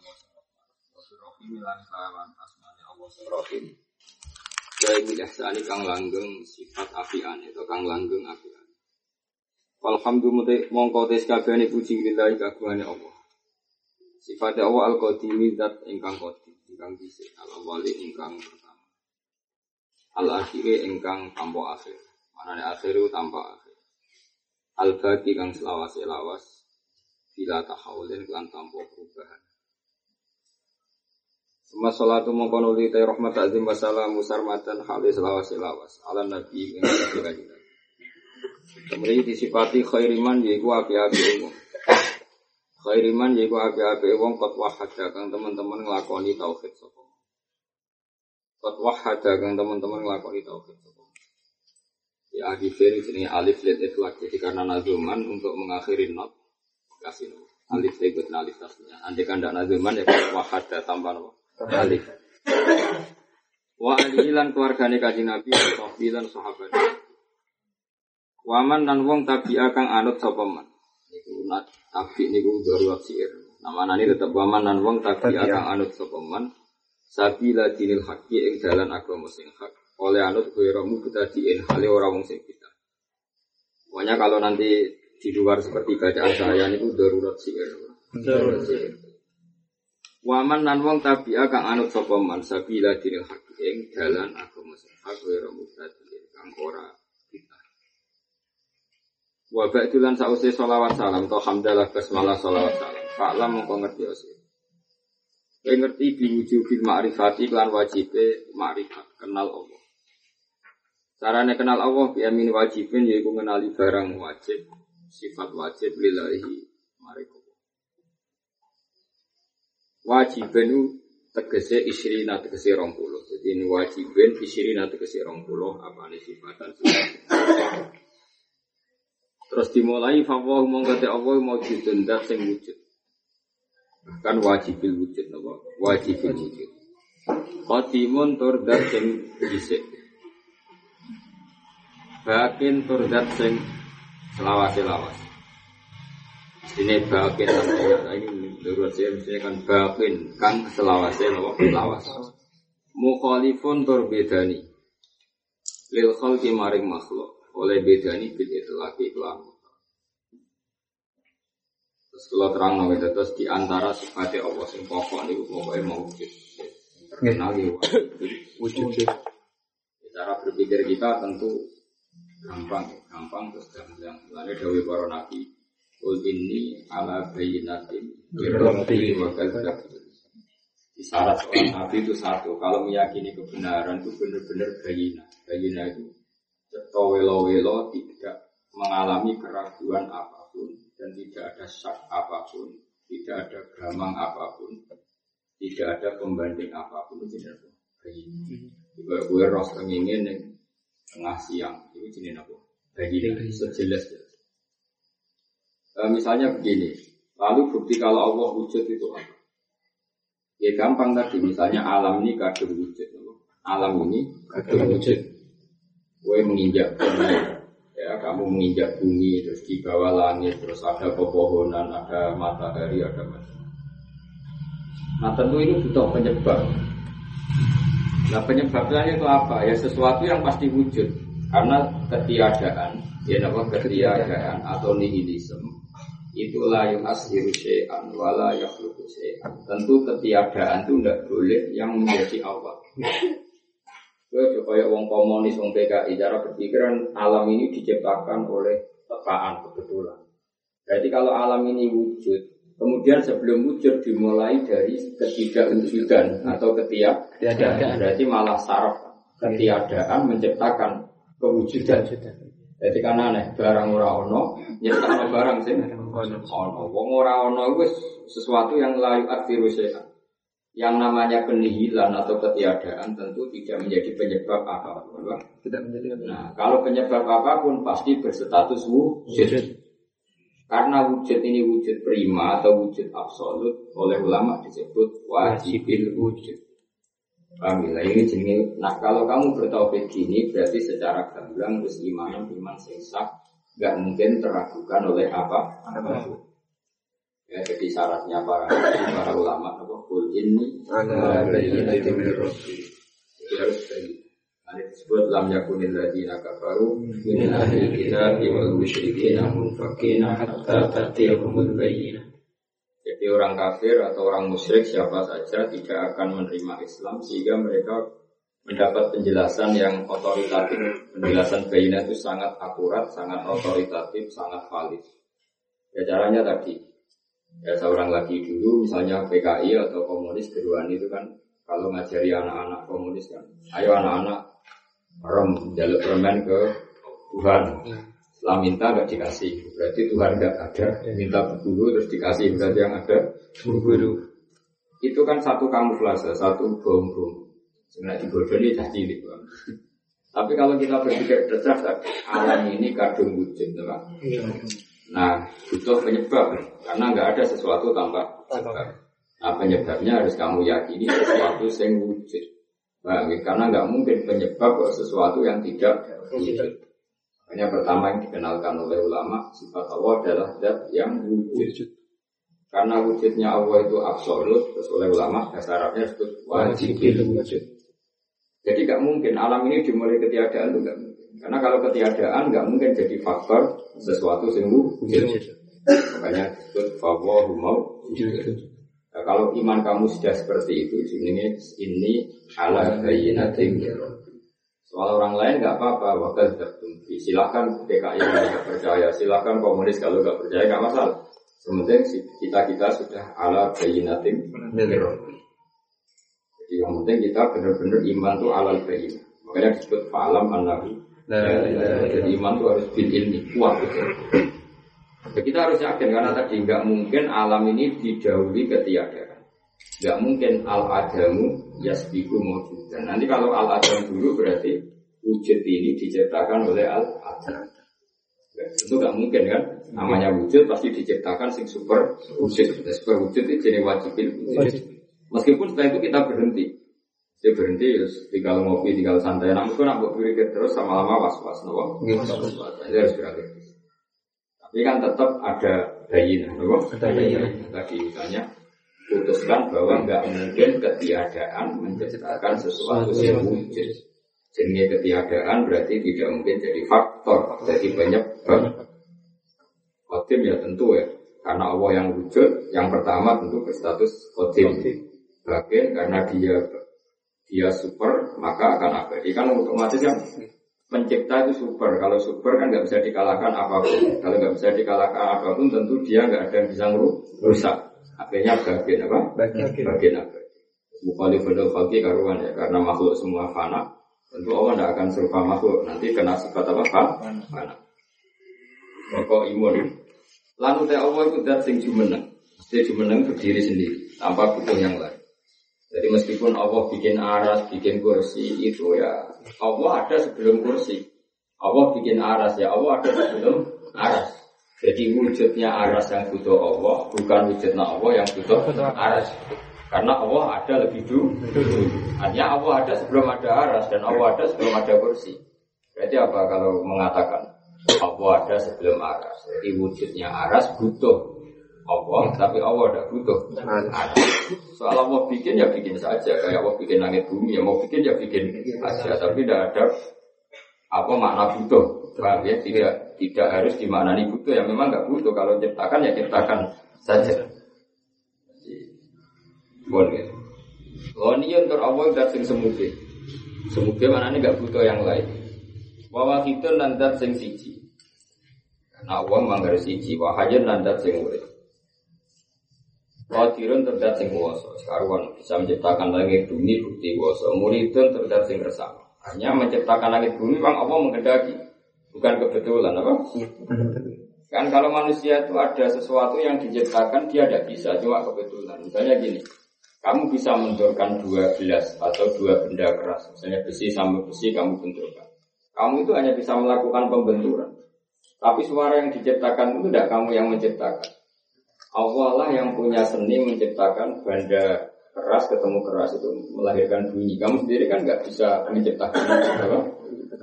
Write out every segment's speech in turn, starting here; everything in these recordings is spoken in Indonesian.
Allah Rahim lan kelawan asmane Allah Rahim. Dari bijaksani kang langgeng sifat apian itu kang langgeng apian. Alhamdulillah mongko tes kabehane puji lillahi kagungane Allah. Sifat Allah al-qadimi zat ingkang qadim, ingkang dhisik, al-awwali ingkang pertama. Al-akhiri ingkang tanpa akhir. Manane akhiru tanpa akhir. Al-baqi kang selawase lawas bila tahawulin lan tanpa perubahan. Semua salatu mongkon uli tay rahmat azim wa salam musarmatan halis lawas lawas ala nabi ing kanjeng Kemudian disifati khairiman yaiku api-api umum. Khairiman yaiku api-api wong kot wahada kang teman-teman nglakoni tauhid sapa. Kot wahada kang teman-teman nglakoni tauhid sapa. Ya akhir ini alif lit itlaq jadi karena nazuman untuk mengakhiri not kasih. Alif ikut alif tasnya. Andai kan tidak nazuman ya wahada tanpa not. Alif. Wa alihi lan keluargane kanjeng Nabi sahbi lan sahabat. Waman dan wong tabi akan anut sapa man. Niku nat tabi niku darurat sir. Nama nani tetap waman dan wong tabi akan anut sapa man. Sabila dinil haqi ing dalan agama sing hak. Oleh anut kuiramu kita diin hale orang wong sing kita. Pokoknya kalau nanti di luar seperti bacaan saya niku darurat sir. Darurat sir. Waman nan wong tabi kang anut sapa man sabila dinil haq ing dalan agama sing hak wa mutadin kang ora kita. Wa ba'dulan sause selawat salam to hamdalah basmalah selawat salam. Fa'lam mongko ngerti ose. Kowe ngerti biwujubil ma'rifati lan wajibe ma'rifat kenal Allah. Carane kenal Allah bi amin wajibin yaiku mengenali barang wajib, sifat wajib lillahi mariko wajibin tegese isrina tegese rong puluh. Jadi ini wajibin isrina tegese rong puluh apa ini sifatan Terus dimulai fawahu mongkate Allah maujudun dat sing wujud. Bahkan wajibil wujud napa? Wajibil wujud. Qadimun tur dat sing dhisik. Bakin tur dat sing selawas-selawas. Ini bakin ini menurut saya misalnya kan bakin kan selawasnya nopo selawas. Mukhalifun tur bedani. Lil khalqi maring makhluk oleh bedani bil itlaqi kelam. Terus kalau terang nabi terus di antara sifatnya Allah sing pokok niku pokoknya mau wujud. Kenali wujud. Cara berpikir kita tentu gampang, gampang terus gampang. Lalu dawe para nabi Kul ini ala bayinatin Birrabbi wa syarat seorang nabi itu satu. Kalau meyakini kebenaran itu benar-benar bayina Bayina itu Welo-welo tidak mengalami keraguan apa pun Dan tidak ada syak apa pun Tidak ada gamang apa pun Tidak ada pembanding apa pun Itu jenis? Bayina Juga gue ros kengingin tengah siang Itu jenis apa? Bayina Sejelas-jelas e, misalnya begini, lalu bukti kalau Allah wujud itu apa? Ya gampang tadi, misalnya alam ini kadung wujud. Alam ini kadung wujud. Gue menginjak bumi, ya kamu menginjak bumi, terus di bawah langit, terus ada pepohonan, ada matahari, ada macam. Nah tentu ini butuh penyebab. Nah penyebabnya itu apa? Ya sesuatu yang pasti wujud. Karena ketiadaan, ya nama ketiadaan atau nihilisme itulah yang ashiru syai'an wala yakhluqu syai'an. Tentu ketiadaan itu tidak boleh yang menjadi awal. Gue coba ya wong komunis, wong PKI, cara berpikiran alam ini diciptakan oleh tekaan kebetulan. Jadi kalau alam ini wujud, kemudian sebelum wujud dimulai dari ketidakwujudan atau ketiadaan, berarti malah saraf ketiadaan menciptakan kewujudan. Jadi kan aneh, barang ora ono, nyiptakno barang sih ono. Wong ora ono itu sesuatu yang layu akhiru Yang namanya penihilan atau ketiadaan tentu tidak menjadi penyebab apa pun. Tidak menjadi. Nah, kalau penyebab apa pun pasti berstatus wujud. Karena wujud ini wujud prima atau wujud absolut oleh ulama disebut wajibil wujud. Paham ya? Ini jenis. Nah kalau kamu bertauhid gini berarti secara gamblang terus iman iman sesat nggak mungkin teragukan oleh apa? Apa? Ya, jadi syaratnya para para ulama apa? ini min rabbi. Itu harus bayi. Ini disebut lam yakunil ladina kafaru min ahli kitab wal musyrikin munfakina hatta tatiyahumul bayyinah. Jadi orang kafir atau orang musyrik siapa saja tidak akan menerima Islam sehingga mereka mendapat penjelasan yang otoritatif. Penjelasan bayinah itu sangat akurat, sangat otoritatif, sangat valid. Ya caranya tadi, ya seorang lagi dulu misalnya PKI atau komunis keduaan itu kan kalau ngajari anak-anak komunis kan, ayo anak-anak rem jaluk permen ke Tuhan. Setelah minta nggak dikasih, berarti Tuhan nggak ada. Minta dulu terus dikasih berarti yang ada Guru. itu kan satu kamuflase, satu bom-bom. Sebenarnya dibodohi dah cilik. Bang. Tapi kalau kita berpikir cerdas, alam ini kadung wujud, ya. Nah, butuh penyebab karena nggak ada sesuatu tanpa sebab. Nah, penyebabnya harus kamu yakini sesuatu yang wujud. Nah, karena nggak mungkin penyebab sesuatu yang tidak wujud. Makanya pertama yang dikenalkan oleh ulama sifat Allah adalah zat yang wujud. Karena wujudnya Allah itu absolut, terus oleh ulama dasar Arabnya disebut wajib wujud. Jadi nggak mungkin alam ini dimulai ketiadaan itu nggak mungkin. Karena kalau ketiadaan nggak mungkin jadi faktor sesuatu yang wujud. Makanya disebut fawahu mau Nah, kalau iman kamu sudah seperti itu, ini ini ala bayinatin Soal orang lain nggak apa-apa, wakil tertumpi. Silahkan PKI yang nggak percaya, silahkan komunis kalau nggak percaya nggak masalah. Sementing kita kita sudah ala bayinatin Jadi yang penting kita benar-benar iman tuh alal bayinah. Makanya disebut falam an-nabi. Jadi iman tuh harus bil ilmi kuat gitu. Kita harus yakin karena tadi nggak mungkin alam ini didahului ketiadaan. Nggak mungkin al adamu yasbiku mawjud. Dan nanti kalau al adam dulu berarti wujud ini diciptakan oleh al adam. Ya, tentu nggak mungkin kan? Namanya wujud pasti diciptakan sing super wujud. Ya, super wujud itu jenis wajibin wujud. Meskipun setelah itu kita berhenti. Dia berhenti, terus tinggal ngopi, tinggal santai. Namun itu nak berpikir terus sama lama was-was, nopo. Was-was. Itu harus berakhir. Tapi kan tetap ada bayinah, nopo. Tadi misalnya putuskan bahwa nggak mungkin ketiadaan menciptakan sesuatu yang wujud. Jenis ketiadaan berarti tidak mungkin jadi faktor, jadi banyak Khotim ya tentu ya, karena Allah yang wujud, yang pertama tentu berstatus khotim. Bagian karena dia dia super maka akan abadi. Kan otomatis kan pencipta itu super. Kalau super kan nggak bisa dikalahkan apa pun. Kalau nggak bisa dikalahkan apa pun tentu dia nggak ada yang bisa merusak akhirnya bagian apa? Bagian. bagian apa? Mukhalif bedol falki karuan ya karena makhluk semua fana. Tentu Allah tidak akan serupa makhluk nanti kena sifat apa? Fana. Pokok imun. Lalu teh Allah itu dat sing jumeneng. Dia jumeneng berdiri sendiri tanpa butuh yang lain. Jadi meskipun Allah bikin aras, bikin kursi itu ya Allah ada sebelum kursi. Allah bikin aras ya Allah ada sebelum aras. Jadi wujudnya aras yang butuh Allah bukan wujudnya Allah yang butuh aras. Karena Allah ada lebih dulu. Hanya Allah ada sebelum ada aras dan Allah ada sebelum ada kursi. Berarti apa kalau mengatakan Allah ada sebelum aras? Jadi wujudnya aras butuh Allah, tapi Allah tidak butuh aras. Soal Allah bikin ya bikin saja, kayak Allah bikin langit bumi ya mau bikin ya bikin aja, tapi tidak ada apa makna butuh. Paham ya? Tidak tidak harus dimaknani butuh ya memang nggak butuh kalau ciptakan ya ciptakan saja. Boleh. Oh ini untuk Allah dat sing semuge. Semuge mana ini nggak butuh yang lain. Wawa kita nandat sing siji. Nah Allah manggar siji. Wahajen nandat sing urip. Qadirun terdat sing kuwasa, sekaruan bisa menciptakan langit bumi bukti kuwasa. Muridun terdat sing resah. Hanya menciptakan langit bumi memang Allah menghendaki, bukan kebetulan apa? Kan kalau manusia itu ada sesuatu yang diciptakan dia tidak bisa, cuma kebetulan. Misalnya gini, kamu bisa mendorkan dua gelas atau dua benda keras, misalnya besi sama besi kamu benturkan. Kamu itu hanya bisa melakukan pembenturan. Tapi suara yang diciptakan itu tidak kamu yang menciptakan. Allah lah yang punya seni menciptakan benda keras ketemu keras itu melahirkan bunyi. Kamu sendiri kan nggak bisa menciptakan apa?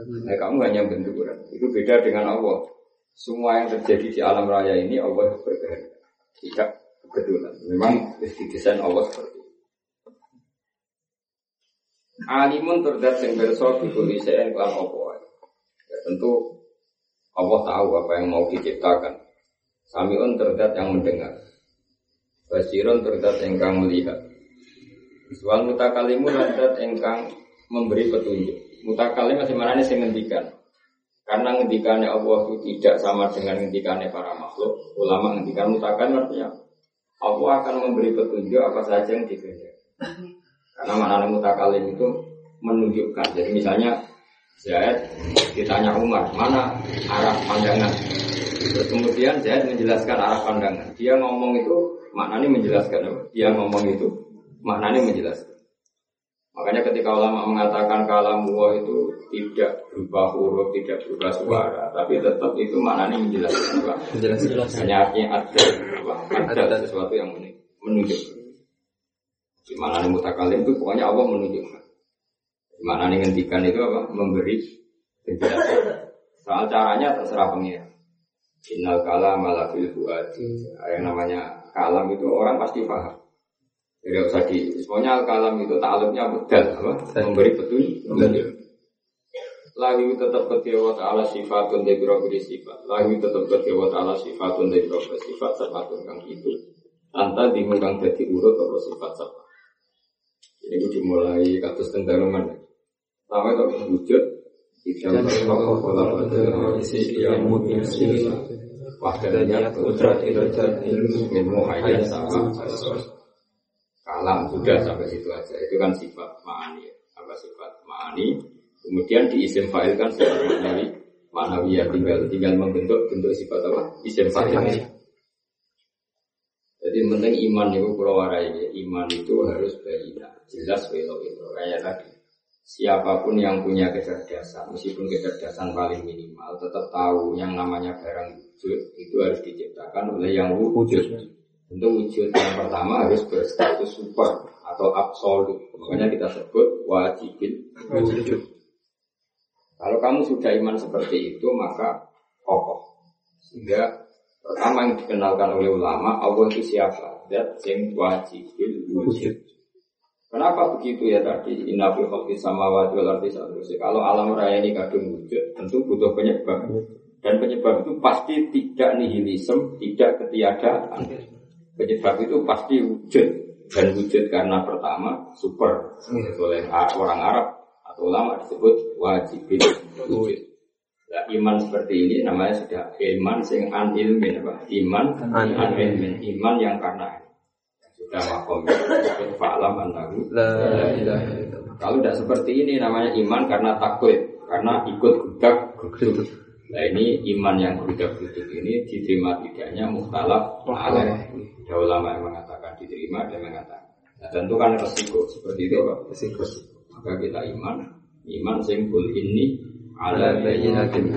Nah, kamu hanya benturan. Itu beda dengan Allah. Semua yang terjadi di alam raya ini Allah berkehendak. Tidak kebetulan. Memang didesain Allah seperti itu. Alimun terdat sing berso dikuli sein kelan opo Ya tentu Allah tahu apa yang mau diciptakan. Samiun terdat yang mendengar. Basirun terdat engkang melihat. Wal mutakalimun terdat engkang memberi petunjuk. Mutakalim masih mana nih ngendikan. Karena ngendikannya Allah itu tidak sama dengan ngendikannya para makhluk. Ulama ngendikan mutakalim artinya Allah akan memberi petunjuk apa saja yang dikehendaki. Karena mana mutakalim itu menunjukkan. Jadi misalnya Zaid ditanya Umar, mana arah pandangan? Terus kemudian Zaid menjelaskan arah pandangan. Dia ngomong itu maknanya menjelaskan. Dia ngomong itu maknanya menjelaskan. Makanya ketika ulama mengatakan kalam Allah itu tidak berubah huruf, tidak berubah suara, tapi tetap itu maknanya menjelaskan. Menjelaskan. Hanya artinya ada, ada sesuatu yang menunjukkan. Di mana nih mutakalim itu pokoknya Allah menunjukkan. Di mana nih ngendikan itu apa? Memberi penjelasan. Soal caranya terserah pengira. Innal kalam ala fil fuadi. Yang namanya kalam itu orang pasti paham. Jadi usah di, semuanya al kalam itu ta'alumnya bedal apa? Memberi petunjuk. Lahu tetap ketiwa ta'ala sifatun dari beri sifat. Lahu tetap ketiwa ta'ala sifatun dari sifat Sepatun kang itu. Anta dimungkang jadi urut atau sifat sifat. Ini dimulai katus tentaraman. Pertama itu wujud tidak berkokok pola pada isi yang mungkin sila. Wahdanya kudrat ilmu. ilmu hayat sama kalam sudah sampai situ aja. Itu kan sifat ma'ani. Apa sifat ma'ani? Kemudian diisim fa'il kan sifat ma'nawi. ya tinggal tinggal membentuk bentuk sifat apa? Isim fa'il. Jadi penting iman itu pulau warai iman itu harus bayina jelas welo itu kayak tadi. Siapa pun yang punya kecerdasan, meskipun kecerdasan paling minimal, tetap tahu yang namanya barang wujud itu harus diciptakan oleh yang wujud. Untuk wujud yang pertama harus berstatus super atau absolut. Makanya kita sebut wajibin wujud. Kalau kamu sudah iman seperti itu, maka kokoh. Sehingga pertama yang dikenalkan oleh ulama, Allah itu siapa? Dat sing wajibin wujud. Kenapa begitu ya tadi? Inna fi khalqi samawati wal ardi Kalau alam raya ini kadung wujud, tentu butuh penyebab. Dan penyebab itu pasti tidak nihilisme, tidak ketiadaan. Penyebab itu pasti wujud. Dan wujud karena pertama super. Oleh orang Arab atau ulama disebut wajibin. Wujud. Nah, iman seperti ini namanya sudah iman sing an ilmin apa? Iman an ilmin, iman yang karena sudah makom. Fa'lam annahu kalau tidak seperti ini namanya iman karena takut karena ikut gudak guduk nah ini iman yang gudak guduk ini diterima tidaknya muhtalaf alaih ada ulama yang mengatakan diterima dan mengatakan nah, tentu kan resiko seperti itu Pak resiko maka kita iman iman singkul ini ala bayyinatin